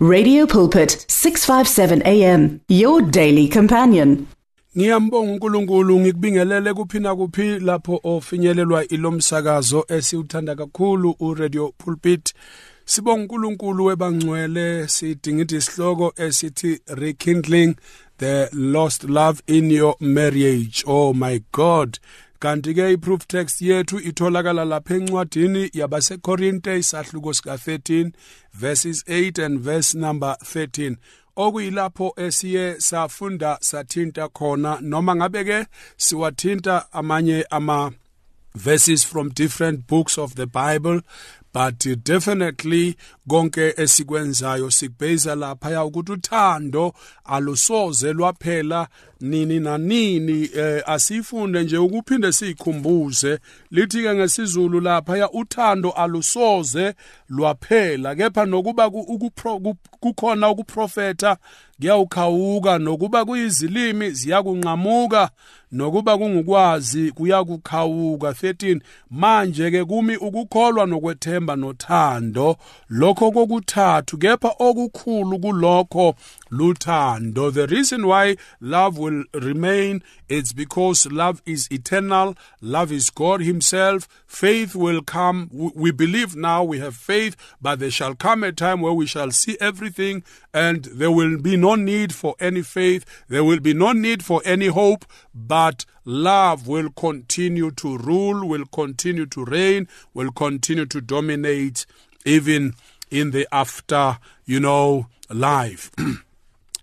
Radio Pulpit 657 AM your daily companion. Ngiyambonga uNkulunkulu ngikubingelele kuphina kuphi lapho ofinyelelwa ilomsakazo esiuthanda kakhulu uRadio Pulpit. Sibonga uNkulunkulu webangcwele sidingithi isihloko esithi rekindling the lost love in your marriage. Oh my God. Kanti ke i-proof text yethu itholakala lapha encwadini yabasekorinte isahluko sika-13 verses 8 and verse number 13 okuyilapho esiye safunda sathinta khona noma ngabe ke siwathinta amanye ama verses from different books of the bible but definitely konke esikwenzayo sikubheza lapha ukuthi uthando alusoze lwaphela nini nanini eh, asifunde nje ukuphinde siyikhumbuze. Lithi ke ngesizulu lapha uthando alusoze lwaphela kepha nokuba kukhona ukuprofeta kuyawukhawuka nokuba kuyizilimi ziyakunqamuka nokuba kungukwazi kuyakukhawuka. 13 manje ke kumi ukukholwa nokwethemba nothando lokho kokuthathu kepha okukhulu kulokho luthando the reason why love will remain it's because love is eternal love is god himself. Faith will come. We believe now we have faith but there shall come a time where we shall see everything and there will be no need for any faith there will be no need for any hope but love will continue to rule will continue to reign will continue to dominate even in the after you know life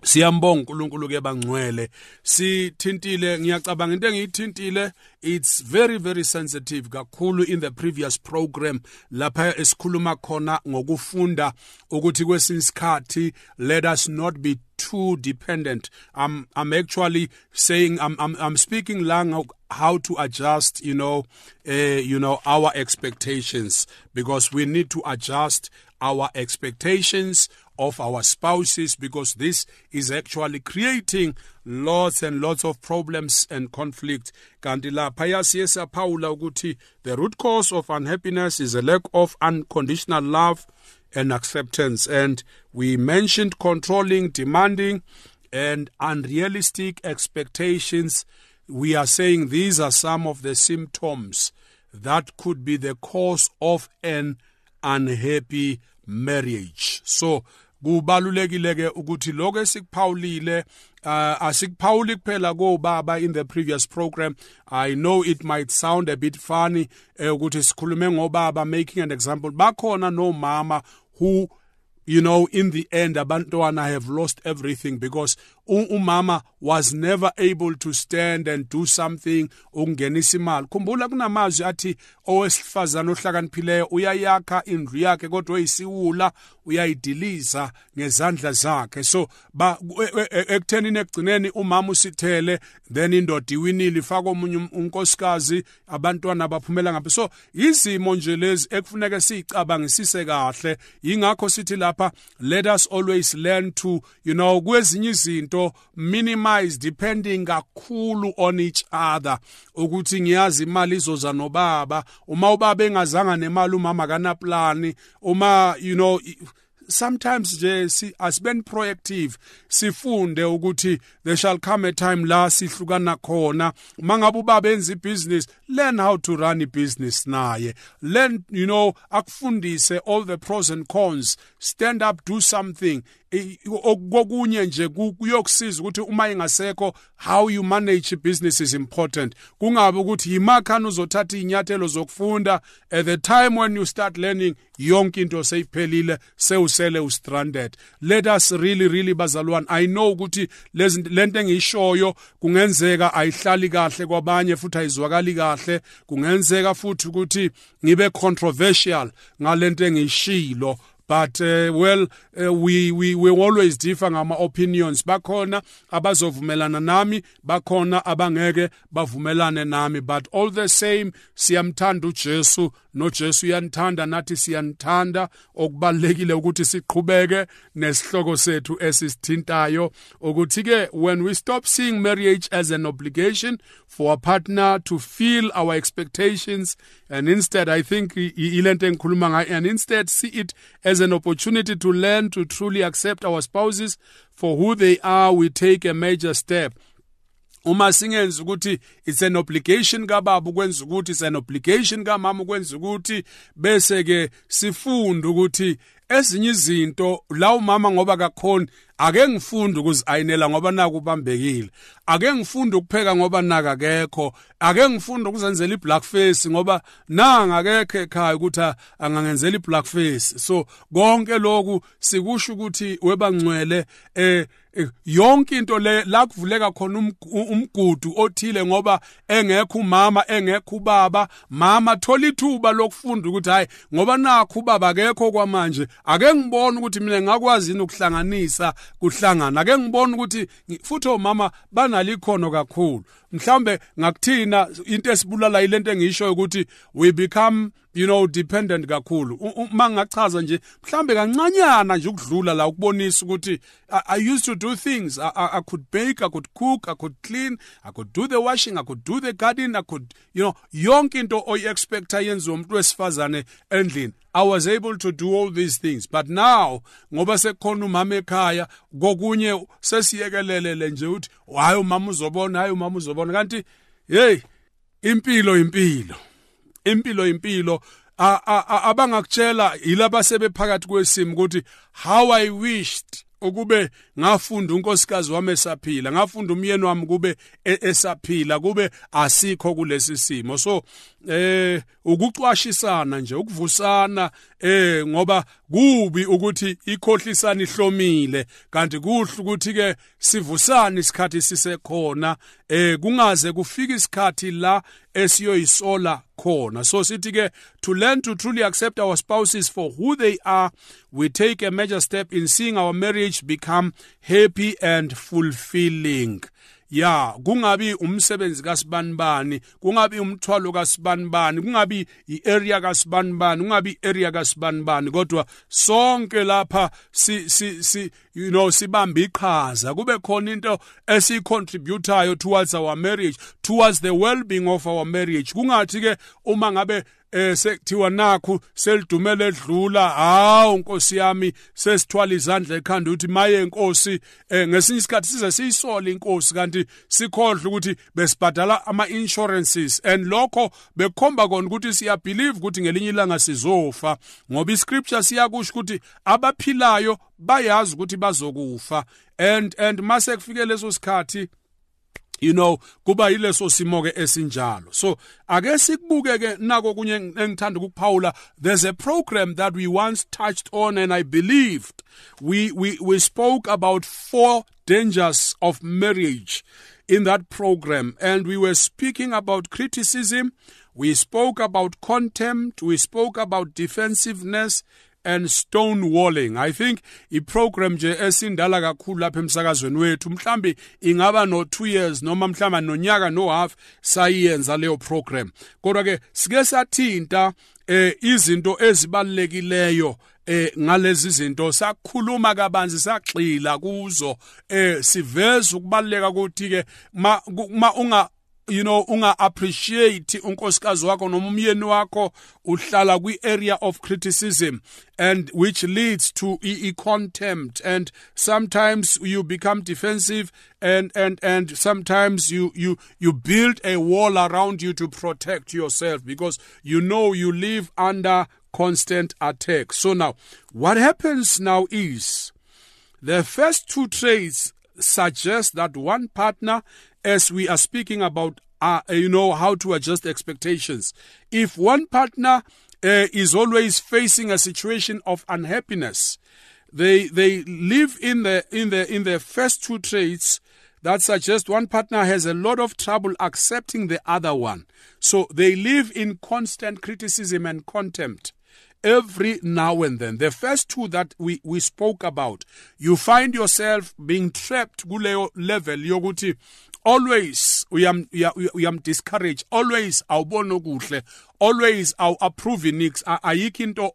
siyambonga uNkulunkulu ke bangcwele. Sithintile ngiyacabanga into engiyithintile it's very very sensitive kakhulu in the previous program lapha esikhuluma khona ngokufunda ukuthi kwesinsikhathi let us not be too dependent. I'm i'm actually saying i'm i'm, I'm speaking lang how to adjust you know uh, you know our expectations because we need to adjust our expectations of our spouses because this is actually creating lots and lots of problems and conflict. Kanti laphaya siye saphawula ukuthi the root cause of unhappiness is a lack of unconditional love and acceptance. And we mentioned controlling demanding and unrealistic expectations. We are saying these are some of the symptoms that could be the cause of an unhappy marriage. So kubalulekile ke ukuthi lokho esikuphawulile uh, asikuphawuli kuphela kobaba in the previous program. I know it might sound a bit funny uh, ukuthi sikhulume ngobaba making an example. Bakhona nomama who you know in the end abantwana have lost everything because umama was never able to stand and do something ukungenisa imali. Khumbula kunamazwi athi owesifazana ohlakaniphileyo uyayakha indlu yakhe kodwa isiwula uyayidiliza ngezandla zakhe. So ba e, e, ekuthenini ekugcineni umama usithele then indoda iwinile ifaka omunye um, unkosikazi abantwana baphumela ngaphi. So izimo nje lezi ekufuneka siyicabangisise kahle. Ingakho sithi lapha let us always learn to you know kwezinye izinto into minimize depending kakhulu on each other. Ukuthi ngiyazi imali izoza nobaba. Uma ubaba engazanga nemali umama kana plan uma you know sometimes nje si asibeni proactive sifunde ukuthi there shall come a time la sihlukana khona. Mangabe ubaba enza ibusiness learn how to run a business naye. Learn you know akufundise all the pros and cons. Stand up do something. Kokunye nje kuyokusiza ukuthi uma ingasekho how you manage business is important. Kungabe ukuthi yimakhani uzothatha inyathelo zokufunda at the time when you start learning yonke into seyiphelile sewusele ustranded. Let us really really bazalwane i know ukuthi lento engiyishoyo kungenzeka ayihlali kahle kwabanye futhi ayizwakali kahle. Kungenzeka futhi ukuthi ngibe controversial ngalento engiyishilo. But uh, well uh, we we we always differ ngama opinions bakhona abazovumelana nami bakhona abangeke bavumelane nami. But all the same siyamthanda uJesu noJesu uyanithanda nathi siyanithanda okubalekile ukuthi siqhubeke nesihloko sethu esisithintayo ukuthi ke when we stop seeing marriage as an obligation for a partner to feel our expectations and instead i think ilento engikhuluma ngayo and instead see it as as an opportunity to learn to truly accept our spouses for who they are we take a major step. Uma singenza ukuthi it's an obligation kababa ukwenza ukuthi it's an obligation kamama ukwenza ukuthi. Bese ke sifunda ukuthi ezinye izinto la umama ngoba kakhona ake ngifunde ukuzayinela ngoba naku ubambekile. Ake ngifunde ukupheka ngoba naka akekho. Ake ngifunde ukuzenzela iblack face ngoba nanga akekho ekhaya ukuthi angangenzela iblack face. So konke lokhu sikusho ukuthi webangcwele eh yonke into le la kuvuleka khona umgudu othile ngoba engekho umama engekho ubaba. Mama thola ithuba lokufunda ukuthi hayi ngoba nakho ubaba akekho kwamanje ake ngibone ukuthi mina ngakwazi ukuhlanganisa kuhlangana. Ake ngibone ukuthi futhi omama banalo ikhono kakhulu. Mhlambe ngakuthina into esibulala yilento engisho ukuthi we become you know dependent kakhulu. Uma ngachaza nje mhlambe kancanyana nje ukudlula la ukubonisa ukuthi I, used to do things. I, I, I could bake I could cook I could clean I could do the washing I could do the garden I could you know yonke into oyi expecta yenziwe umuntu wesifazane endlini. I was able to do all these things. But now ngoba sekukhona umama ekhaya kokunye sesiyekelelele nje uthi hayi umama uzobona hayi umama uzobona. Kanti hey impilo impilo. Impilo impilo abangakutshela yilaba sebephakathi kwesimo ukuthi how i wished ukube ngafunda unkosikazi wami esaphila ngafunda umyeni wami kube e, esaphila kube asikho kulesi simo. So eh ukucwashisana nje ukuvusana eh ngoba kubi ukuthi ikhohlisana ihlomile kanti kuhle ukuthi ke sivusane isikhathi sisekhona. Eh kungaze kufike isikhathi la esiyoyisola khona. So sithi ke to learn to truly accept our spouses for who they are we take a major step in seeing our marriage become happy and fulfilling ya kungabi umsebenzi kasibanibani kungabi umthwalo kasibanibani kungabi iarea kasibanibani kungabi iarea kasibanibani. Kodwa sonke lapha si si si you know sibamba iqhaza. Kube khona into esicontributayo towards our marriage towards the well-being of our marriage. Kungathi ke uma ngabe eh sekuthiwa nakhu selidumele edlula. Hawu nkosi yami sesithwala izandla ekhanda ukuthi maye inkosi eh ngesinye isikhathi size siyisole inkosi kanti sikhohle ukuthi besibhadala ama insurances and lokho bekhomba kona ukuthi siya believe ukuthi ngelinye ilanga sizofa. Ngoba iscripture siyakusho ukuthi abaphilayo bayazi ukuthi bazokufa. And and mase kufike leso sikhathi you know kuba yileso simo ke esinjalo. So ake sikubuke ke nako kunye engithanda ukuphawula there's a program that we once touched on and i believed. We we we spoke about four dangers of marriage in that program. And we were speaking about criticism we spoke about contempt we spoke about defensiveness and stonewalling. I think iprogram nje esindala kakhulu lapha emsakazweni wethu mhlambi ingaba no 2 years noma mhlamba nonyaka no half sayenza leyo program. Kodwa ke sike sathinta eh izinto ezibalulekileyo eh ngalezi zinto. Sakhuluma kabanzi sagxila kuzo. Eh siveza ukubaleka ukuthi ke ma unga you know unga appreciate unkosikazi wakho noma umyeni wakho uhlala kwi area of criticism and which leads to e, e contempt and sometimes you become defensive and and and sometimes you you you build a wall around you to protect yourself because you know you live under constant attack. So now what happens now is the first two traits suggest that one partner as we are speaking about uh, you know how to adjust expectations. If one partner uh, is always facing a situation of unhappiness they they live in the in the in the first two traits that suggest one partner has a lot of trouble accepting the other one. So they live in constant criticism and contempt every now and then. The first two that we, we spoke about, you find yourself being trapped kuleyo level yokuthi always uyam uyam discourage always awubona okuhle always aw approve nix ayikho into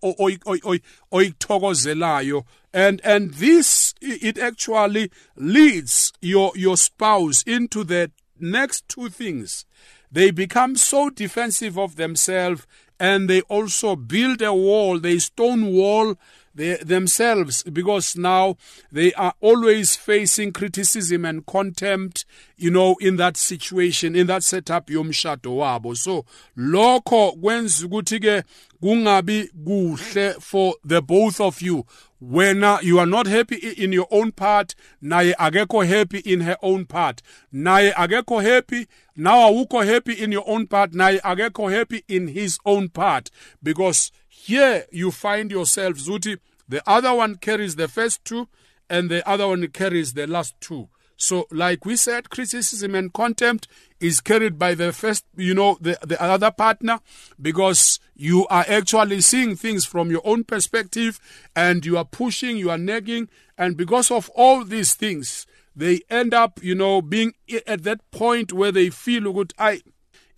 oyithokozelayo and and this it actually leads your your spouse into the next two things they become so defensive of themselves and they also build a wall a stone wall they, themselves because now they are always facing criticism and contempt you know in that situation in that setup yomshado wabo. So lokho kwenza ukuthi ke kungabi kuhle for the both of you. Wena you are not happy in your own part naye akekho happy in her own part. Naye akekho happy now awukho happy in your own part naye akekho happy in his own part. Because here you find yourself zuthi the other one carries the first two and the other one carries the last two so, like we said, criticism and contempt is carried by the first, you know, the, the other partner because you are actually seeing things from your own perspective and you are pushing, you are nagging. And because of all these things, they end up, you know, being at that point where they feel, good, I,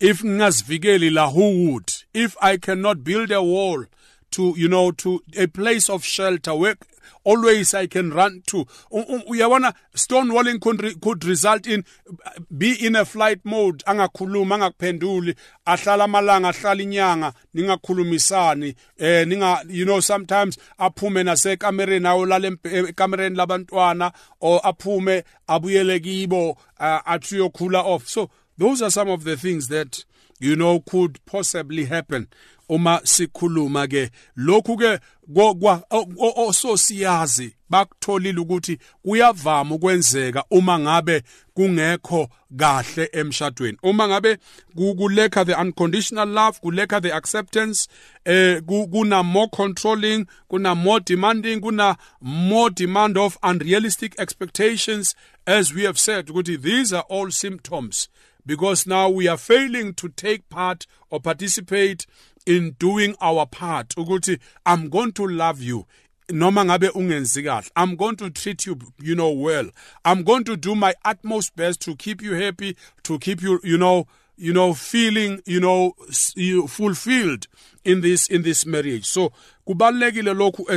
if ngasvikeli la who would, if I cannot build a wall to, you know, to a place of shelter where always I can run to. Uyabona stonewalling could, could result in be in a flight mode angakhuluma angakuphenduli ahlala amalanga ahlala inyanga ningakhulumisani eh ninga you know sometimes aphume nasekamereni awolala ekamereni labantwana or aphume abuyele kibo athi uyokhula off so those are some of the things that you know could possibly happen. Uma sikhuluma ke lokhu ke ososiyazi bakutholile ukuthi kuyavama ukwenzeka uma ngabe kungekho kahle emshadweni. Uma ngabe kulekha the unconditional love kulekha the acceptance eh kuna more controlling kuna more demanding kuna more demand of unrealistic expectations as we have said ukuthi these are all symptoms because now we are failing to take part or participate in doing our part. Ukuthi i'm going to love you. Noma ngabe ungenzi kahle. I'm going to treat you you know well. I'm going to do my utmost best to keep you happy to keep you you know you know feeling you know fulfilled in this in this marriage. So kubalekile lokhu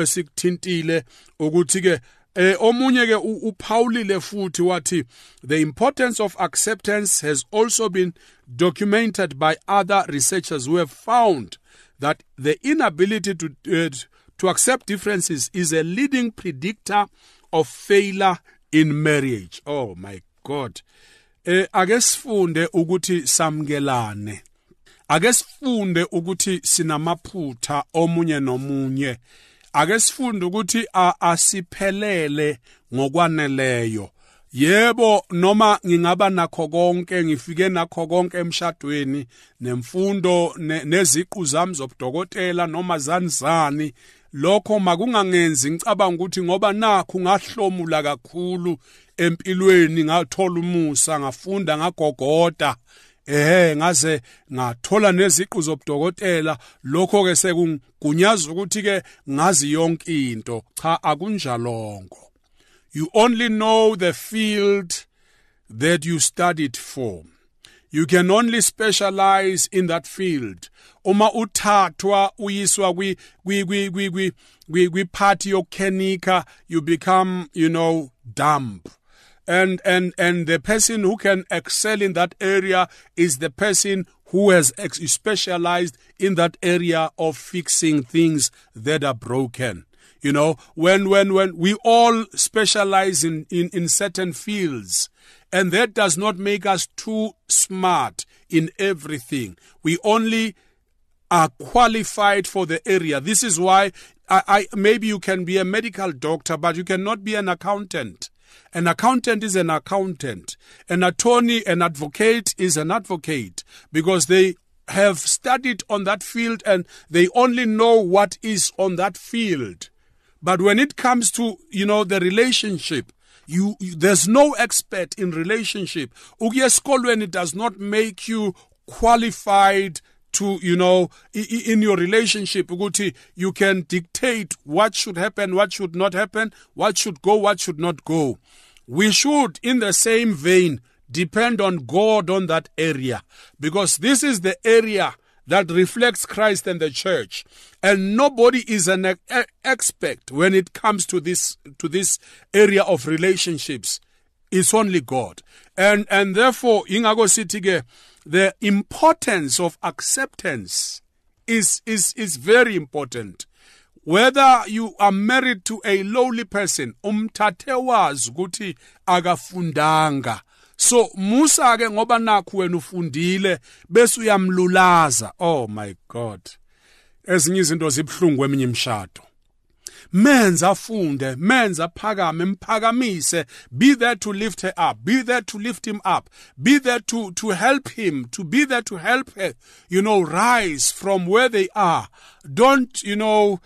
esikuthintile ukuthi ke Eh omunye ke futhi wathi the importance of acceptance has also been documented by other researchers who have found that the inability to uh, to accept differences is a leading predictor of failure in marriage. Oh my God. Eh ake sifunde ukuthi samkelane. Ake sifunde ukuthi sinamaphutha omunye nomunye. Ake sifunde ukuthi asiphelele ngokwaneleyo. Yebo noma ngingaba nakho konke ngifike nakho konke emshadweni nemfundo neziqu zami zobudokotela noma zanizani lokho makungangenzi ngicabanga ukuthi ngoba nakho ngahlomula kakhulu empilweni ngathola umusa ngafunda ngagogoda ehe ngaze ngathola neziqu zobudokotela. Lokho ke sekungunyaza ukuthi ke ngazi yonke into. Cha akunjalongo. You only know the field that you studied for. You can only specialize in that field. Uma uthathwa uyiswa kwi kwi kwi kwi kwi party yokukenika you become you know dumb. And and and the person who can excel in that area is the person who has specialized in that area of fixing things that are broken. You know when when when we all specialize in in, in certain fields and that does not make us too smart in everything. We only are qualified for the area. This is why I, I maybe you can be a medical doctor but you cannot be an accountant an accountant is an accountant. An attorney, an advocate is an advocate because they have studied on that field and they only know what is on that field. But when it comes to, you know, the relationship, you, you there's no expert in relationship. Ugiye does not make you qualified to you know in your relationship ukuthi you can dictate what should happen what should not happen what should go what should not go. We should in the same vein depend on god on that area. Because this is the area that reflects Christ and the church. And nobody is an expert when it comes to this to this area of relationships it's only God. And and therefore ingako ke the importance of acceptance is, is, is very important. whether you are married to a lowly person umthathe wazi ukuthi akafundanga. So musa ke ngoba nakho wena ufundile bese uyamlulaza. Oh my god. Ezinye izinto zibhlungu eminye imshado menza afunde menza aphakame emphakamise be there to lift her up be there to lift him up be there to to help him to be there to help her you know rise from where they are. Don't you know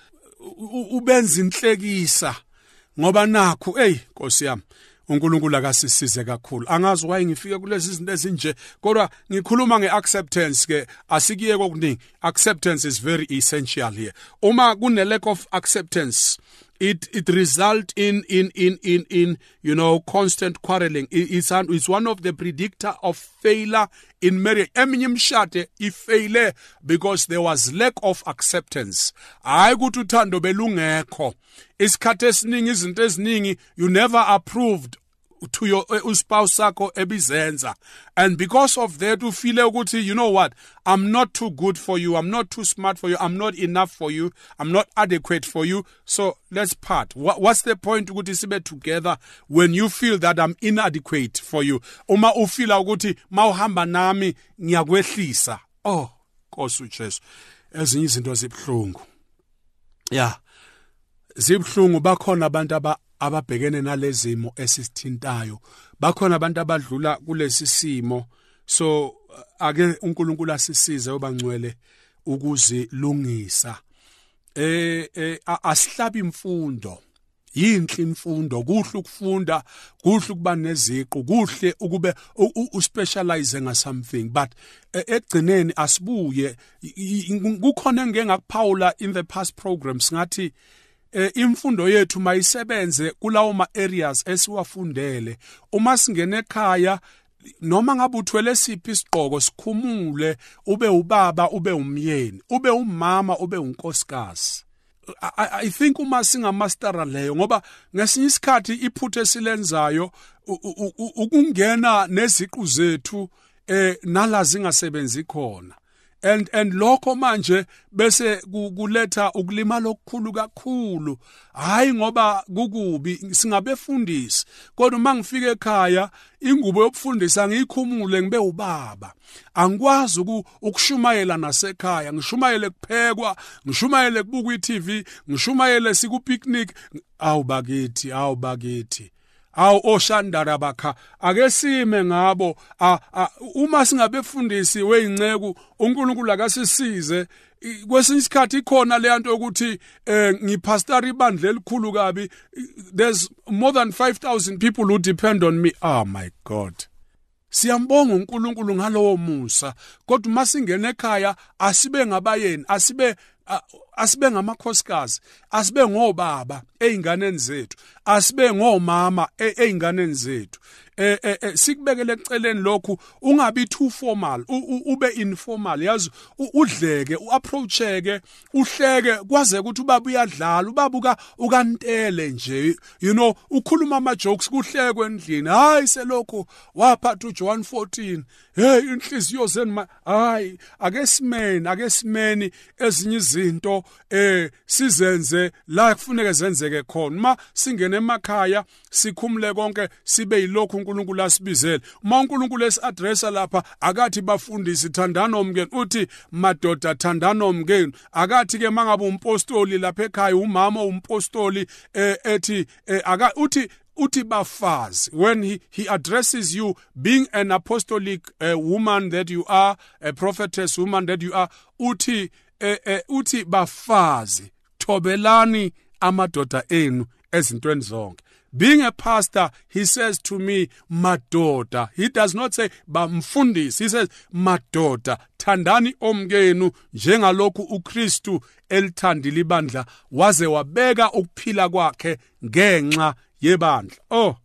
ubenza inhlekisa ngoba nakho hey Nkosi yami uNkulunkulu akasisize kakhulu. Angazi why ngifike kulezi zinto ezinje kodwa ngikhuluma ngeacceptance ke asikiye kokuningi acceptance is very essential here. Uma kune lack of acceptance it it result in in in in in you know constant quarreling. It's an, it's one of the predictor of failure in marriage. Eminye imshade ifaile because there was lack of acceptance. Hayi ukuthi uthando belungekho. Isikhathi esiningi izinto eziningi you never approved to your eh, uspouse sakho ebizenza. And because of that ufile ukuthi you know what? I'm not too good for you. I'm not too smart for you. I'm not enough for you. I'm not adequate for you. So let's part. What's the point ukuthi sibe together when you feel that i'm inadequate for you? Uma ufila ukuthi mawuhamba nami ngiyakwehlisa. Oh Nkosi uJesu. Ezinye izinto zibhlungu. Yeah zibhlungu. Bakhona abantu aba ababhekene nalezimo esisithintayo. Bakhona abantu abadlula kulesi simo. So ake uNkulunkulu asisize obangcwele ukuzilungisa. Eh asihlabi imfundo yinhle imfundo. Kuhle ukufunda kuhle ukuba neziqu kuhle ukube uspecialize nga something. But e, ekugcineni asibuye. Kukhona engeke ngakuphawula in the past programs ngathi imfundo yethu mayisebenze kulawo ma areas esiwafundele. Uma singena ekhaya noma ngabe uthwele siphi isiqhoko sikhumule ube ubaba ube umyeni ube umama ube unkosikazi. I, I think uma singamastera leyo ngoba ngesinye isikhathi iphuthe esilenzayo ukungena neziqu zethu eh nalazi ngasebenzi khona. And and lokho manje bese kuletha ukulimala okukhulu kakhulu. Hayi ngoba kukubi singabefundisi. Kodwa uma ngifika ekhaya ingubo yokufundisa ngiyikhumule ngibe ubaba. Angikwazi ukushumayela nasekhaya. Ngishumayele kuphekwa ngishumayele kubuka iTV ngishumayele siku picnic awubakithi awubakithi awu oshandara bakha ake sime ngabo. Uma singabefundisi weingceku uNkulunkulu akasisize. Kwesinye isikhathi ikhona le nto ukuthi eh ngipastor ibandla elikhulu kabi. There's more than 5000 people who depend on me. Oh my god. Siyambonga uNkulunkulu ngalowo musa. Kodwa masingena ekhaya asibe ngabayeni asibe asibe ngamakhosikazi asibe ngobaba einganeni zethu asibe ngomama einganeni zethu. Eh eh sikubekele eceleni lokhu ungabi too formal ube informal yazi? Udleke uapproacheke uhleke kwaze ukuthi ubaba uyadlala ubabuka ukantele nje you know ukhuluma ama jokes kuhlekwe endlini. Hayi selokho waphatha uJohn 14 hey inhliziyo zeni hayi ake simeni ake simeni ezinye izinto eh sizenze la kufuneka zenzeke khona. Ma singena emakhaya sikhumule konke sibe yilokhu uNkulunkulu asibizele. Uma uNkulunkulu esiadressa lapha akathi bafundisi thandana omkeni uthi madoda thandana omkeni akathi ke mangabe umpostoli lapha ekhaya umama umpostoli eh, ethi eh, aka uthi uthi bafazi. When he, he addresses you being an apostolic uh, woman that you are a prophetess woman that you are uthi eh, eh, uthi bafazi. Thobelani amadoda enu ezintweni zonke. Being a pastor he says to me madoda he does not say Bamfundis. he says madoda thandani omkenu njengalokhu uKristu elithandile ibandla waze wabeka ukuphila kwakhe ngenxa yebandla. Oh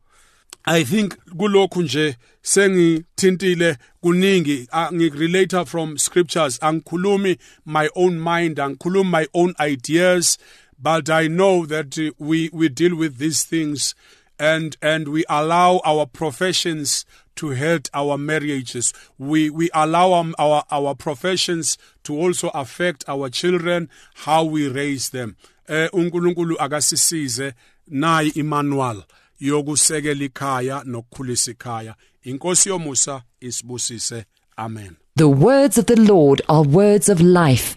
i think kulokhu nje sengithintile kuningi. Ah, Ngirelate from scriptures. Angikhulumi my own mind angikhulumi my own ideas but I know that uh, we, we deal with these things and, and we allow our professions to hurt our marriages. We, we allow um, our, our professions to also affect our children, how we raise them. eh uNkulunkulu akasisize nayi imanual yokusekela ikhaya nokukhulisa ikhaya inkosi yomusa isibusise amen The words of the Lord are words of life.